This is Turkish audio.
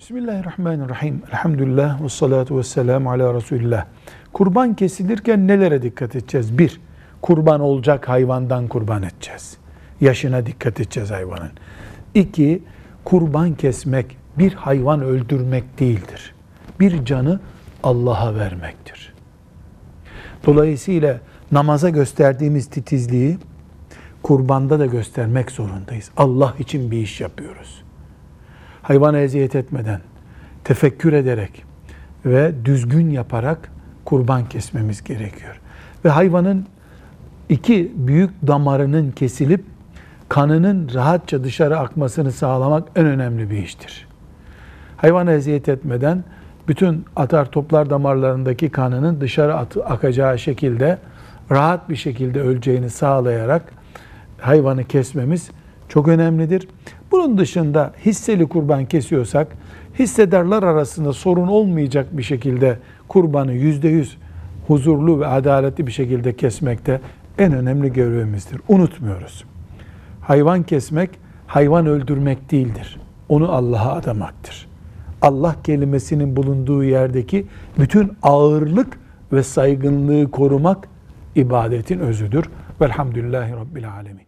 Bismillahirrahmanirrahim. Elhamdülillah ve salatu ve selamu ala Resulillah. Kurban kesilirken nelere dikkat edeceğiz? Bir, kurban olacak hayvandan kurban edeceğiz. Yaşına dikkat edeceğiz hayvanın. İki, kurban kesmek bir hayvan öldürmek değildir. Bir canı Allah'a vermektir. Dolayısıyla namaza gösterdiğimiz titizliği kurbanda da göstermek zorundayız. Allah için bir iş yapıyoruz hayvana eziyet etmeden, tefekkür ederek ve düzgün yaparak kurban kesmemiz gerekiyor. Ve hayvanın iki büyük damarının kesilip kanının rahatça dışarı akmasını sağlamak en önemli bir iştir. Hayvana eziyet etmeden bütün atar toplar damarlarındaki kanının dışarı akacağı şekilde rahat bir şekilde öleceğini sağlayarak hayvanı kesmemiz çok önemlidir. Bunun dışında hisseli kurban kesiyorsak hissedarlar arasında sorun olmayacak bir şekilde kurbanı yüzde yüz huzurlu ve adaletli bir şekilde kesmekte en önemli görevimizdir. Unutmuyoruz. Hayvan kesmek, hayvan öldürmek değildir. Onu Allah'a adamaktır. Allah kelimesinin bulunduğu yerdeki bütün ağırlık ve saygınlığı korumak ibadetin özüdür. Velhamdülillahi Rabbil Alemin.